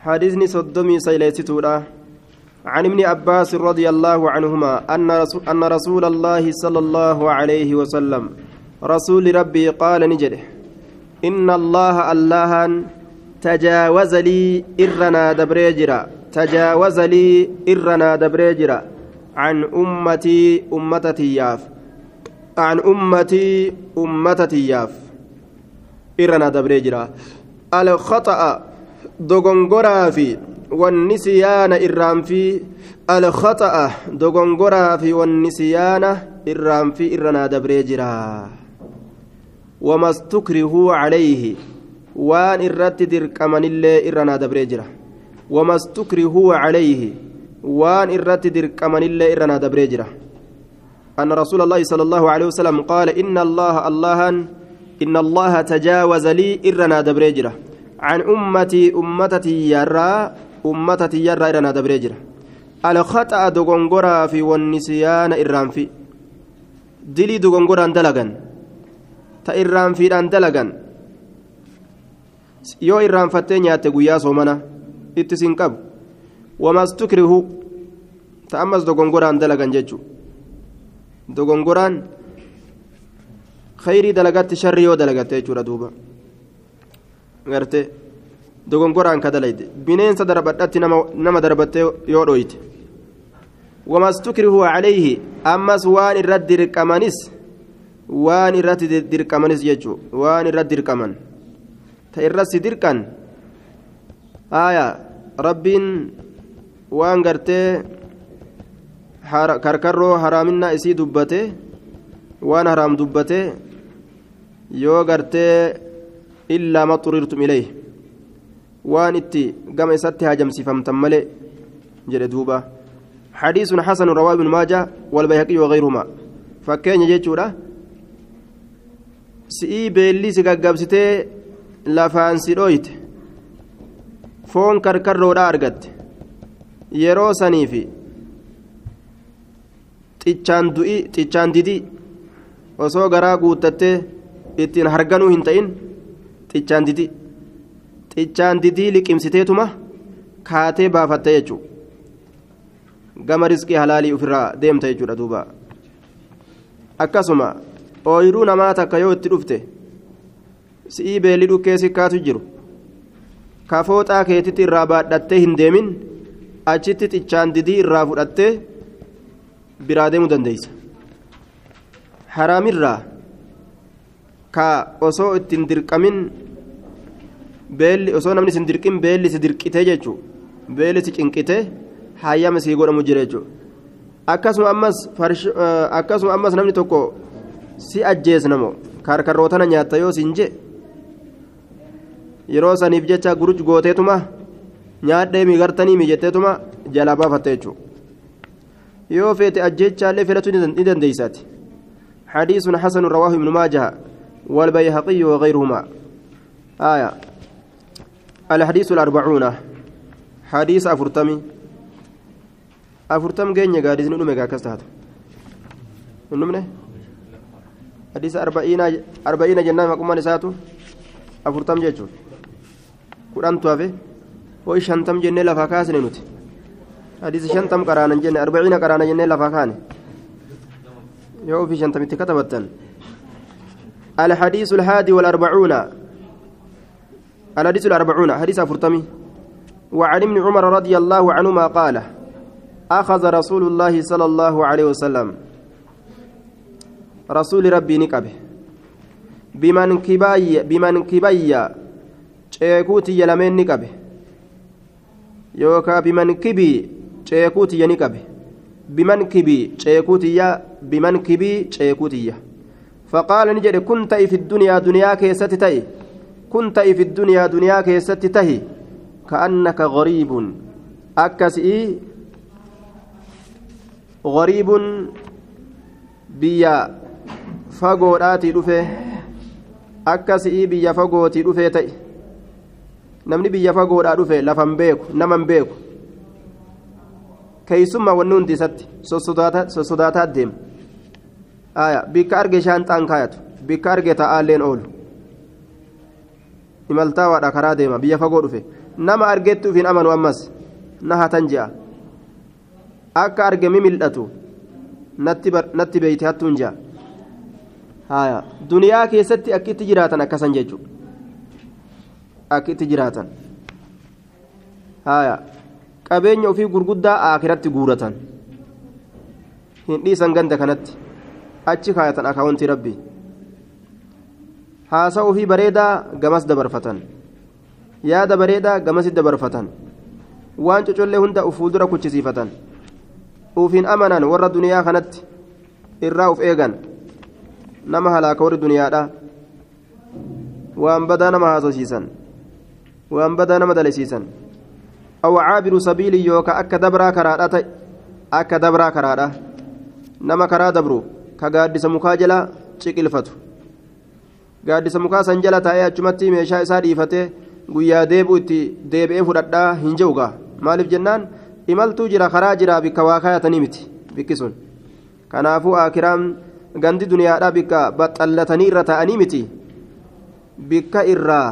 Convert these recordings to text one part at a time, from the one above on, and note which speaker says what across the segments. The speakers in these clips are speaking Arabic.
Speaker 1: حديثني صدمي سيليستودا عن ابن عباس رضي الله عنهما أن رسول, أن رسول الله صلى الله عليه وسلم رسول ربي قال نجده إن الله الله تجاوز لي إرنا دبريجرا تجاوز لي إرنا دبريجرا عن أمتي أمتتي ياف عن أمتي أمتتي ياف إرنا دبريجرا. الخطأ dogongoraa fi wanni siyaana irraanfii alkhata'a dogongoraa fi wanni siyaana irraanfii irra naa dabree jira wamastukrihuu calayhi waan irratti dirqamanillee irra naa dabree jira wamastukrihuu calayhi waan irratti dirqamanillee irra naa dabree jira أن رسول الله صلى الله عليه وسلم قال إن الله الله إن الله تجاوز لي إرنا دبريجرة عن أمتي أمتتي يرى أمتتي يرى إرنا دبريجرة الخطأ دغنغرا في والنسيان إرام في دلي دغنغرا دلغن تإرام في أن دلغن yoo irraanfattee nyaatte guyyaa soomana itti sin qabu wamas tukrihu ta ammas dogongoraan dalagan jechu dogongoraan khayrii dalagatti sharri yoo dalagatte jechuudha duuba garte dogongoraan ka dalayde bineensa darbadhatti nama darbatte yoo dhoyte. Wamas tukrihu calayhi ammas waan irratti dirqamanis waan irratti dirqamanis jechuu waan irratti dirqaman. Ta irratti dirqan aya rabbiin waan gartee karkarroo haraaminaa isii dubbate waan haraam dubbate yoo gartee illaa ma xurirtum ilayh waan itti gama isatti haajamsiifamtan malee jedhe duuba حديث حسن رواه ابن ماجه والبيهقي وغيرهما فكين جيتشورا si'ii beellii si gaggabsitee lafaan si dhoyte foon karkarroodha argatte yeroo saniifi xichaan didii osoo garaa guuttattee ittiin harganuu hin ta'in xichaan didii xichaan didii liqimsiteetuma kaatee baafatte jechuudha. Gama riskii halaalii ofirraa deemta jechuudha duuba. Akkasuma ooyiruu namaa takka yoo itti dhufte si'ii beelli dhukkee sikkaatu jiru. Kafooxaa keetitti irraa baadhattee hin deemin achitti xichaan didii irraa fudhattee biraa deemuu dandeeysa haraamirraa ka osoo ittiin dirqamin beelli osoo namni isin dirqin beelli si dirqitee jechuu beelli si cinqitee hayyama sii godhamu jira jechuu akkasuma ammas akkasuma ammas namni tokko si ajjeesnamo karkarrootana nyaatta yoo siin je yeroo saniif jecha guruj gooteetuma nyaadhee migartanii mijetteetuma jalaa baafatte jechuudha yoo feete ajjechaallee fedhatu ni dandeeysaati حديث حسن رواه ابن ماجه والبيهقي وغيرهما. آية. الحديث الأربعون. حديث أفرتمي. أفرتم جيني قادس نؤمن كاكستات نؤمن حديث أربعين أربعين جنة مقوم نساتو. أفرتم جيتشو قرآن توافي. وي شنتم جنة لفاكاس نوتي حديث شنتم قرانا جنة أربعين قرانا جنة لفاكاني يو في شنتم كتبتن الحديث الهادي والأربعون. الحديث الأربعون. حديث أفرتمي. وعن ابن عمر رضي الله عنهما قال أخذ رسول الله صلى الله عليه وسلم رسول ربي نكبه. بمن كباي بمن كباي ceekuuti lameen ni qabe yookaan biman kibii ceekuutiyya ni qabe biman kibii ceekuutiyya biman kibii ceekuutiyya duniyaa duniyaa keessatti ta'i kun ta'i fi duniyaa duniyaa keessatti tahi ka'annaka gariibun akkasii gariibun biyya fagoodhaatii dhufe akkasii biyya fagootii dhufee ta'i namni biyya fagoodhaa dhufe lafan beeku naman beeku keeysummaa wanni hundi isatti sossodaataa deema aya bikka arge shaanxaan kaayatu bikka arge ta'aalleen oolu. Imaltaawaadha karaa deema. Biyya fagoo dhufe. Nama argeetti ufiin amanu ammas. Na hatan je'a. Akka argami mil'atu. Natti beeyti hattuun je'a. Haya duniyaa keessatti akka itti jiraatan akkasan jechuudha. Akka itti jiraatan. Haya qabeenya ofii gurguddaa akiratti guuratan. Hin dhiisan ganda kanatti achi kaayatan akaawuntii rabbii haasa ofii bareedaa gamas dabarfatan yaada bareedaa gamasi dabarfatan waan cocollee hunda fuuldura kuchisiifatan ufiin amanan warra duniyaa kanatti irraa uf eegan nama halaaka warri duniyaadha waan badaa nama haasosiisan waan badaa nama dalisiisan aw caabiru sabiilii yooka akka dabraa karaadha ta'e akka dabraa karaadha nama karaa dabru ka gaaddisa mukaa jala ciqilfatu gaaddisa mukaa san jala taa'ee achumatti meeshaa isaa dhiifatee guyyaa deebi'u itti deebi'ee fudhadhaa hin jehugaa maaliif jennaan imaltuu jira karaa jira bikka waa kaayatanii miti bikki sun kanaafuu akiraan gandi duniyaadhaa bikka baxallatanii irra taa'anii miti bikka irraa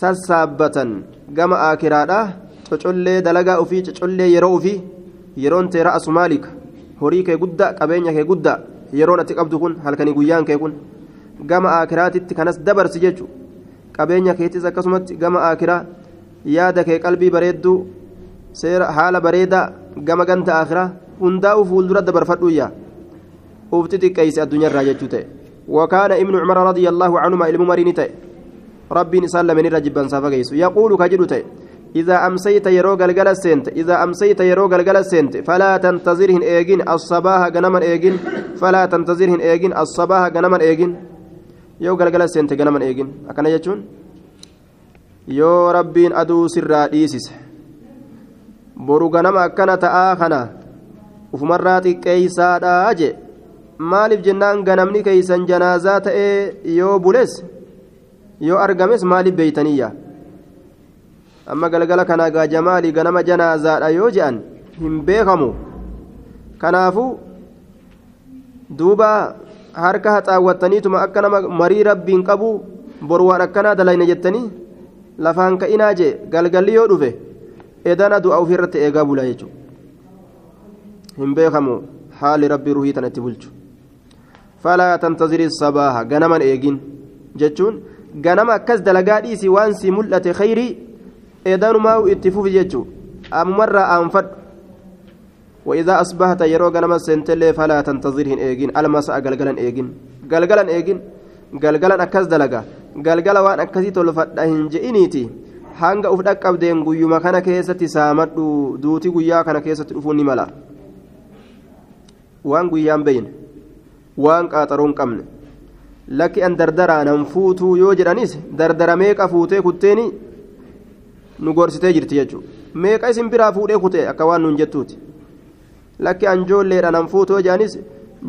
Speaker 1: sassaabbatan gama akiraadhaa cocollee dalagaa ofii cocollee yeroo ofii yeroon tee ra'asu maalika horii kee guddaa qabeenya kee guddaa yeroon ati qabdu kun halkanii guyyaan kee kun gama akiraatitti kanas dabarsi jechu qabeenya keettis akkasumatti gama akiraa yaada kee qalbii bareedduu seera haala bareedaa gama ganta akiraa hundaa'u fuuldura dabarfadhuuyyaa ufti xiqqeeyse addunyaarraa jechuu ta'e وكان ابن عمر رضي الله عنهما ilmu marii ta'e rabbiin isaan lameen irra jibbansaa fageysu yaquulu ka jedhu ta'e إذا أمسيت يرو غلغل سنت إذا أمسيت يرو غلغل سنت فلا تنتظرهن إيجين الصباح غنما إيجين فلا تنتظرهن إيجين الصباح غنما إيجين يو غلغل سنت غنما إيجين أكن يجون يو ربين أدو سر ديسس boru ganama akkana ta'aa kana ufumarraa xiqqeeysaadha je maaliif jennaan ganamni keeysan janaazaa ta'ee yoo bules yoo argames maaliif beeytaniyya amma galgala kana gaa jamaalii ganama janaazaadha yoo je'an hin beekamu kanaafu duuba harka haxaawwattaniituma akka nama marii rabbiin qabu boru waan akkanaa dalayna jettanii lafaan ka'inaa jee galgalli yoo dhufe edana du'a ofirratti eegaa bula jechuudha hin beekamu haali rabbii ruhii tanatti bulchu falaa tantaziri sabaaha ganaman eegin jechuun ganama akkas dalagaa dhiisii waan si mul'ate khayrii edanumaa itti fufi jechuun ammarraa aanfadhu وإذا أصبحت يرو غنم سنتلي فلا تنتظرهن إيجين المساء غلغلن إيجين غلغلن إيجين غلغلن أكز دلغا غلغل وان أكزي تلفتهن جئنيتي hanga uf dhaqqabdeen guyyuma kana keessatti saamadhu duuti guyyaa kana keessatti dhufuun ni mala waan guyyaan beeyne waan qaaxaroon qabne lakki an dardaraa nan fuutuu yoo jedhanis dardara meeqa fuutee kutteeni nu gorsitee jirti jechuudha. Meeqa isin biraa fuudhee kutee akka waan nuun jettuuti? Lakki an joolleedha nan fuutoo jedhanis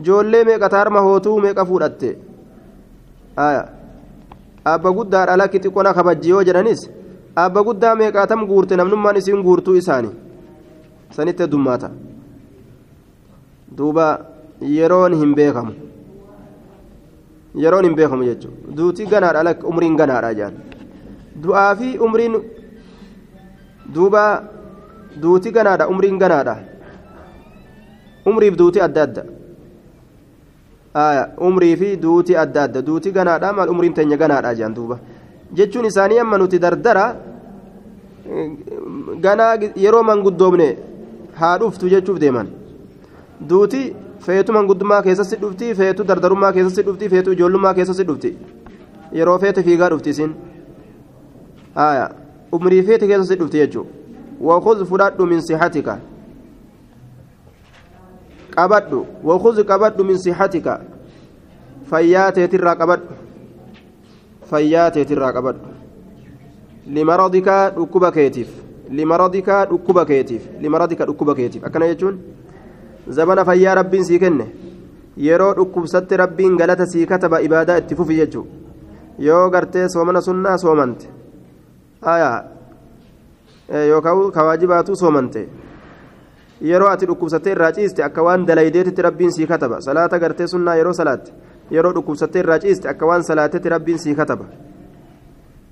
Speaker 1: joollee meeqa taarma hootuu meeqa fuudhatte? Abba guddaadha lakki xiqqoona kabajji yoo jedhanis abba guddaa meeqaatam guurte namnummaan isiin guurtuu isaanii sanitti heddummaata. Duuba yeroon hin beekamu. Yeroon hin beekamu jechuudha. Duutii ganaadha lakki umriin ganaadha jaan. Du'aa fi umriin duuba duuti ganaadha umriin ganaadha. Umriif duuti adda adda. Umrii fi duuti adda adda. Duuti ganaadha maal umriin teenya ganaadha jaan duuba. Jechuun isaanii amma nuti dardara ganaa yeroo manguddoomne haa dhuftu jechuuf deeman. Duuti feetu manguddummaa keessatti dhufti feetu dardarummaa keessatti dhufti feetu ijoollummaa keessatti dhufti yeroo feete fiigaa dhufti isin. Haya umrii feete keessatti dhufti jechuudha wakhuz fudhadhu min sixatika qabadhu wakhuz qabadhu min sixatika fayyaa teetirraa qabadhu fayyaa teetirraa qabadhu limaradika dhukkuba keetiif limaradika dhukkuba keetiif limaradika dhukkuba keetiif akkana jechuun zabana fayyaa rabbiin sii kenne yeroo dhukkubsatte rabbiin galata sii kataba ibaadaa itti fufi jechuu yoo gartee soomana sunnaa soomante aya yookaan kawaajibaatu soomante yeroo ati dhukkubsattee irraa ciiste akka waan dalaydeetitti rabbiin sii kataba salaata gartee sunnaa yeroo salaatte yeroo dhukkubsattee irraa ciiste akka waan salaatetti rabbiin sii kataba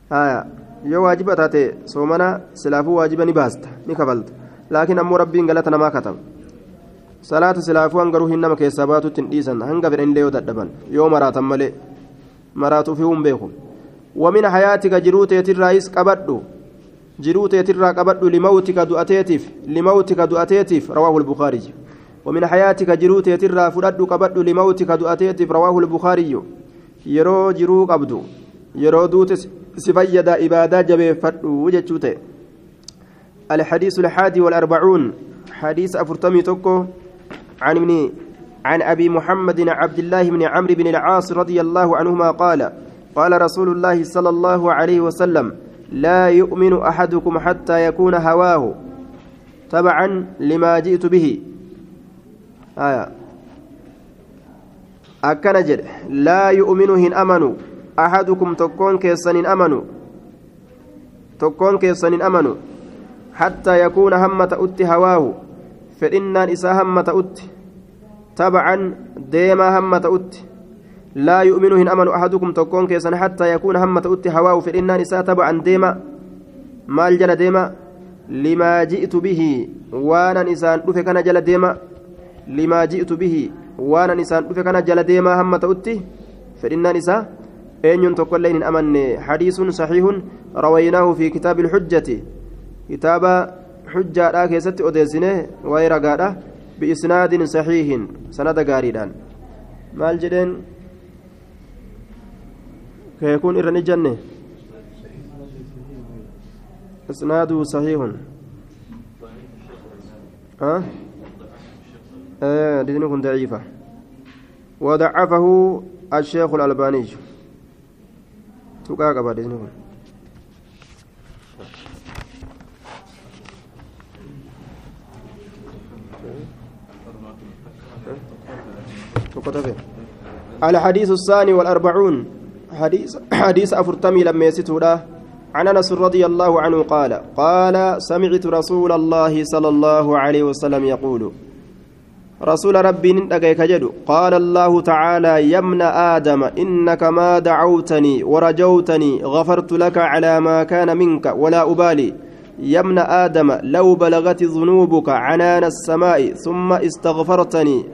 Speaker 1: haya yoo waajiba taate soomana silaafuu waajiba ni baasta ni kafalta laakiin ammoo rabbiin galata namaa kataba salaata silaafuu hangaruu hin nama keessaa baatutti hin dhiisan hanga fedhan yoo dadhaban yoo maraatan malee maraatuuf hin beeku ومن حياتك جروت يترايس قبدو جروت يترا قبدو لموتك دؤتيتف لموتك دؤتيتف رواه البخاري. ومن حياتك جروت يترا فردو قبدو لموتك دؤتيتف رواه البخاري. يرو جرو قبدو يرو دوت سفيد إبادة جبه فردو وجتشوته. الحديث الحادي والأربعون. حديث أفرتمي توكو. عن ابن عن أبي محمد عبد الله بن عمرو بن العاص رضي الله عنهما قال قال رسول الله صلى الله عليه وسلم لا يؤمن أحدكم حتى يكون هواه تبعا لما جئت به. آية. أكن لا يؤمن هن أمنوا. أحدكم تكون كيسن أمنوا. تكون كيسن أمنوا. حتى يكون همة أت هواه. فإن إسا همة أت. تبعا ديما همة أت. لا يؤمن هن أمن أحدكم تكون كيسن حتى يكون همة أت هواه فإن نساء تبعا ديما. مال جل ديما. لما جئت به وأنا نسان دفك كان جل ديما. لما جئت به وأنا نسان دفك كان جل ديما همة أت فإن نساء. أين تقول لين أمن؟ حديث صحيح رويناه في كتاب الحجة. كتاب حجة كيست أديسنه ويرقاده بإسناد صحيح. سند قاريدان مال جدين؟ كيكون إرن الجنة إسناده صحيح. ها؟ آه دينكم ضعيفة. وضعفه الشيخ الألباني. تقاقب دينكم الحديث الثاني والأربعون. حديث حديث أفرتمي لما يستودا عن أنس رضي الله عنه قال قال سمعت رسول الله صلى الله عليه وسلم يقول رسول ربي ندقيك جدو. قال الله تعالى يا ابن آدم إنك ما دعوتني ورجوتني غفرت لك على ما كان منك ولا أبالي. يا ابن آدم لو بلغت ذنوبك عنان السماء ثم استغفرتني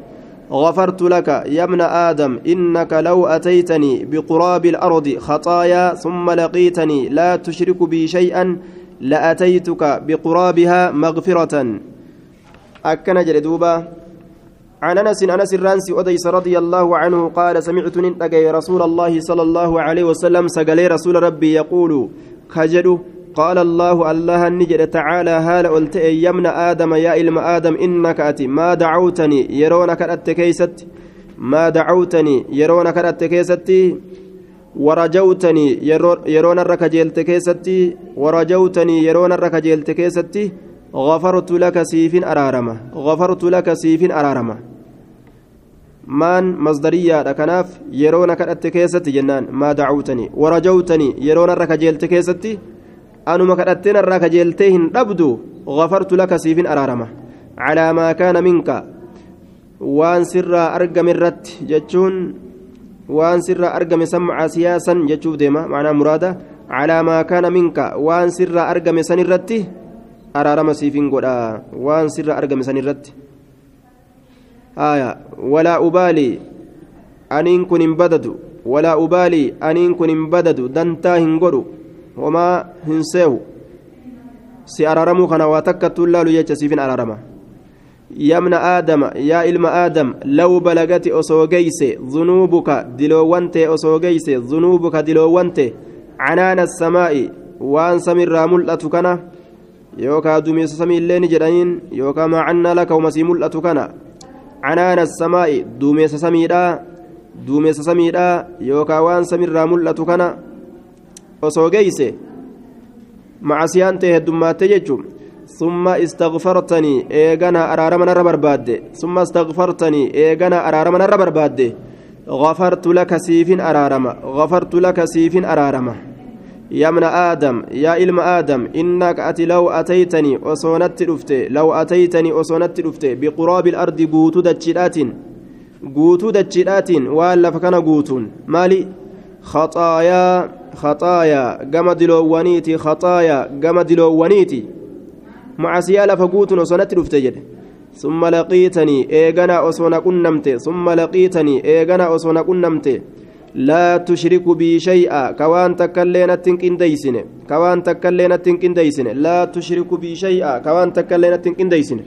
Speaker 1: غفرت لك يا ابن آدم إنك لو أتيتني بقراب الأرض خطايا ثم لقيتني لا تشرك بي شيئا لأتيتك بقرابها مغفرة. أكن جلدوبا عن أنس أنس الرانسي أديس رضي الله عنه قال سمعت ننتقي رسول الله صلى الله عليه وسلم سقلي رسول ربي يقول كجدو قال الله الله نجد تعالى هال قلت ابن آدم يا إلم آدم إنك أتي. ما دعوتني يرونك أتكيست ما دعوتني يرونك أتكيست ورجوتني يرون الركجيل تكيستي ورجوتني يرون الركجيل تكيستي غفرت لك سيف أرارمة غفرت لك سيف أرارمة maan masdariyaadha kanaaf yeroona kadhatte keessatti jennaan maa dacawtanii warajawtanii keessatti أنما كدتين الراك جيلتين أبدو غفرت لك سيف أرارمة على ما كان منك. وان سر أرقم الرت جتشون وان سر أرقم سمع سياسا جتشوف ديما معنى مرادة. على ما كان منك. وان سر أرقم سن الرت أرارم سيفين قدا وان سر أرقم سن الرت. آية. ولا أبالي أنين كن بدد ولا أبالي أنين كن بدد دنتا هنقرو homaa hin seehu si araaramuu kana waa takkattuu laalu jecha siifin araarama yamna aadama yaa ilma aadam law balagati osoo geeyse zunuubuka diloowwante osoo geeyse zunuubuka diloowwante canaana asamaa'i waan samirraa mul'atu kana yookaa dumeessa samiillee ni jedhaniin yookaa maacannaa laka umasii mul'atu kana canaana asamaa'i duumeessa samiidhaa duumeessa samiidhaa yookaa waan samirraa mul'atu kana osoo geeyse macasiyaan ta'e heddummaate jechuun summa istagfartanii eegana araarama narra barbaadde summa istagfartanii eegana araarama narra barbaadde غفرت لك سيف أرارما غفرت لك سيف أرارما يا ابن آدم يا إلم آدم إنك أتي لو أتيتني أصونت رفته لو أتيتني أصونت رفته بقراب الأرض قوتو دجلات قوتو دجلات وألا فكان قوتون مالي خطايا خطايا. كما دلوانيتي خطايا. كما دلوانيتي معصية لفقوت وصنت رفتجد ثم لقيتني إيغانا أصونا كنمت ثم لقيتني إيغانا أصونا كنمت لا تشرك بي شيئا. كوان تكلينا تنكين ديسن كوان تكلينا تنكين ديسن لا تشرك بي شيئا. كوان تكلينا تنكين ديسن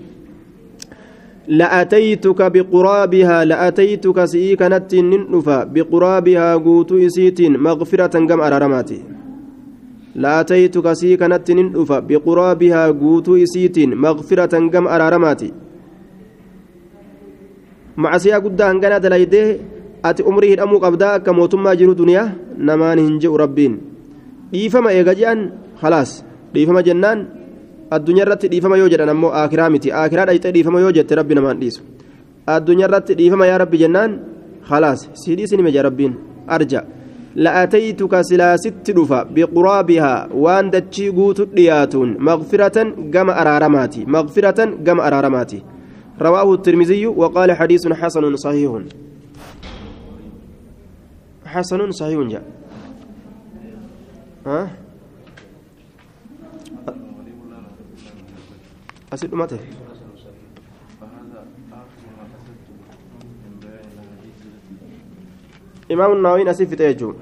Speaker 1: لأتيتك بقرابها لأتيتك سيكنت ننفا بقرابها قوت إسيت مغفرة كم أرارماتي لأتيتك سيكنت ننفا بقرابها قوت إسيت مغفرة كم أرارماتي hangana dalaydee ati umrii hidhamuu qabdaa akka mootummaa jiru duniyaa namaan hin je'u rabbiin dhiifama eega je'an halaas dhiifama jennaan addunyaa irratti dhiifama yoo jedhan ammoo aakiraa miti aakiraa dhayxee dhiifama yoo jette rabbi namaan dhiisu addunyaa irratti dhiifama yaa rabbi jennaan halaas sii dhiisinime jee rabbiin arja لأتيتك سلاست دفا بقرابها وان دتشي قوت دياتون مغفرة قم أرارماتي مغفرة قم أرارماتي رواه الترمذي وقال حديث حسن أسد متى إمام النووي أسف تيجو.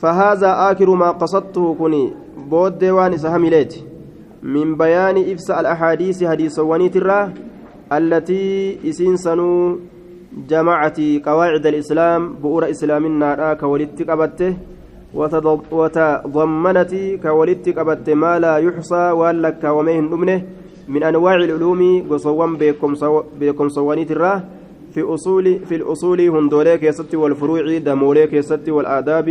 Speaker 1: فهذا آخر ما قصدته كني بود ديوان سهميليتي من بيان إفساء الأحاديث حديث ونيت الراه التي إسين سنو جمعت قواعد الإسلام بؤر إسلامنا كولدت قبته. وتضمنت كولدت قبته ما لا يحصى ولك ومهن أمنه من أنواع العلوم قصوان بكم صوانيت الراه في أصول في الأصول هندوليك يستي والفروع دموليك يستي والآداب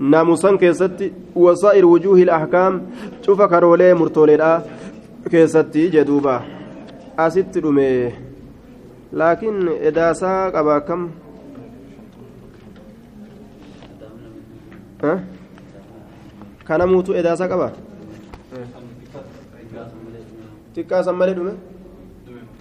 Speaker 1: naamusan keessatti wasaa'ir wujuuhi ahkaam cufa karoolee murtooleedha keessatti jedhuuba asitti dhume laakiin edaasaa qaba akkam kana muutu edaasaa qaba xiqqaasan malee dhume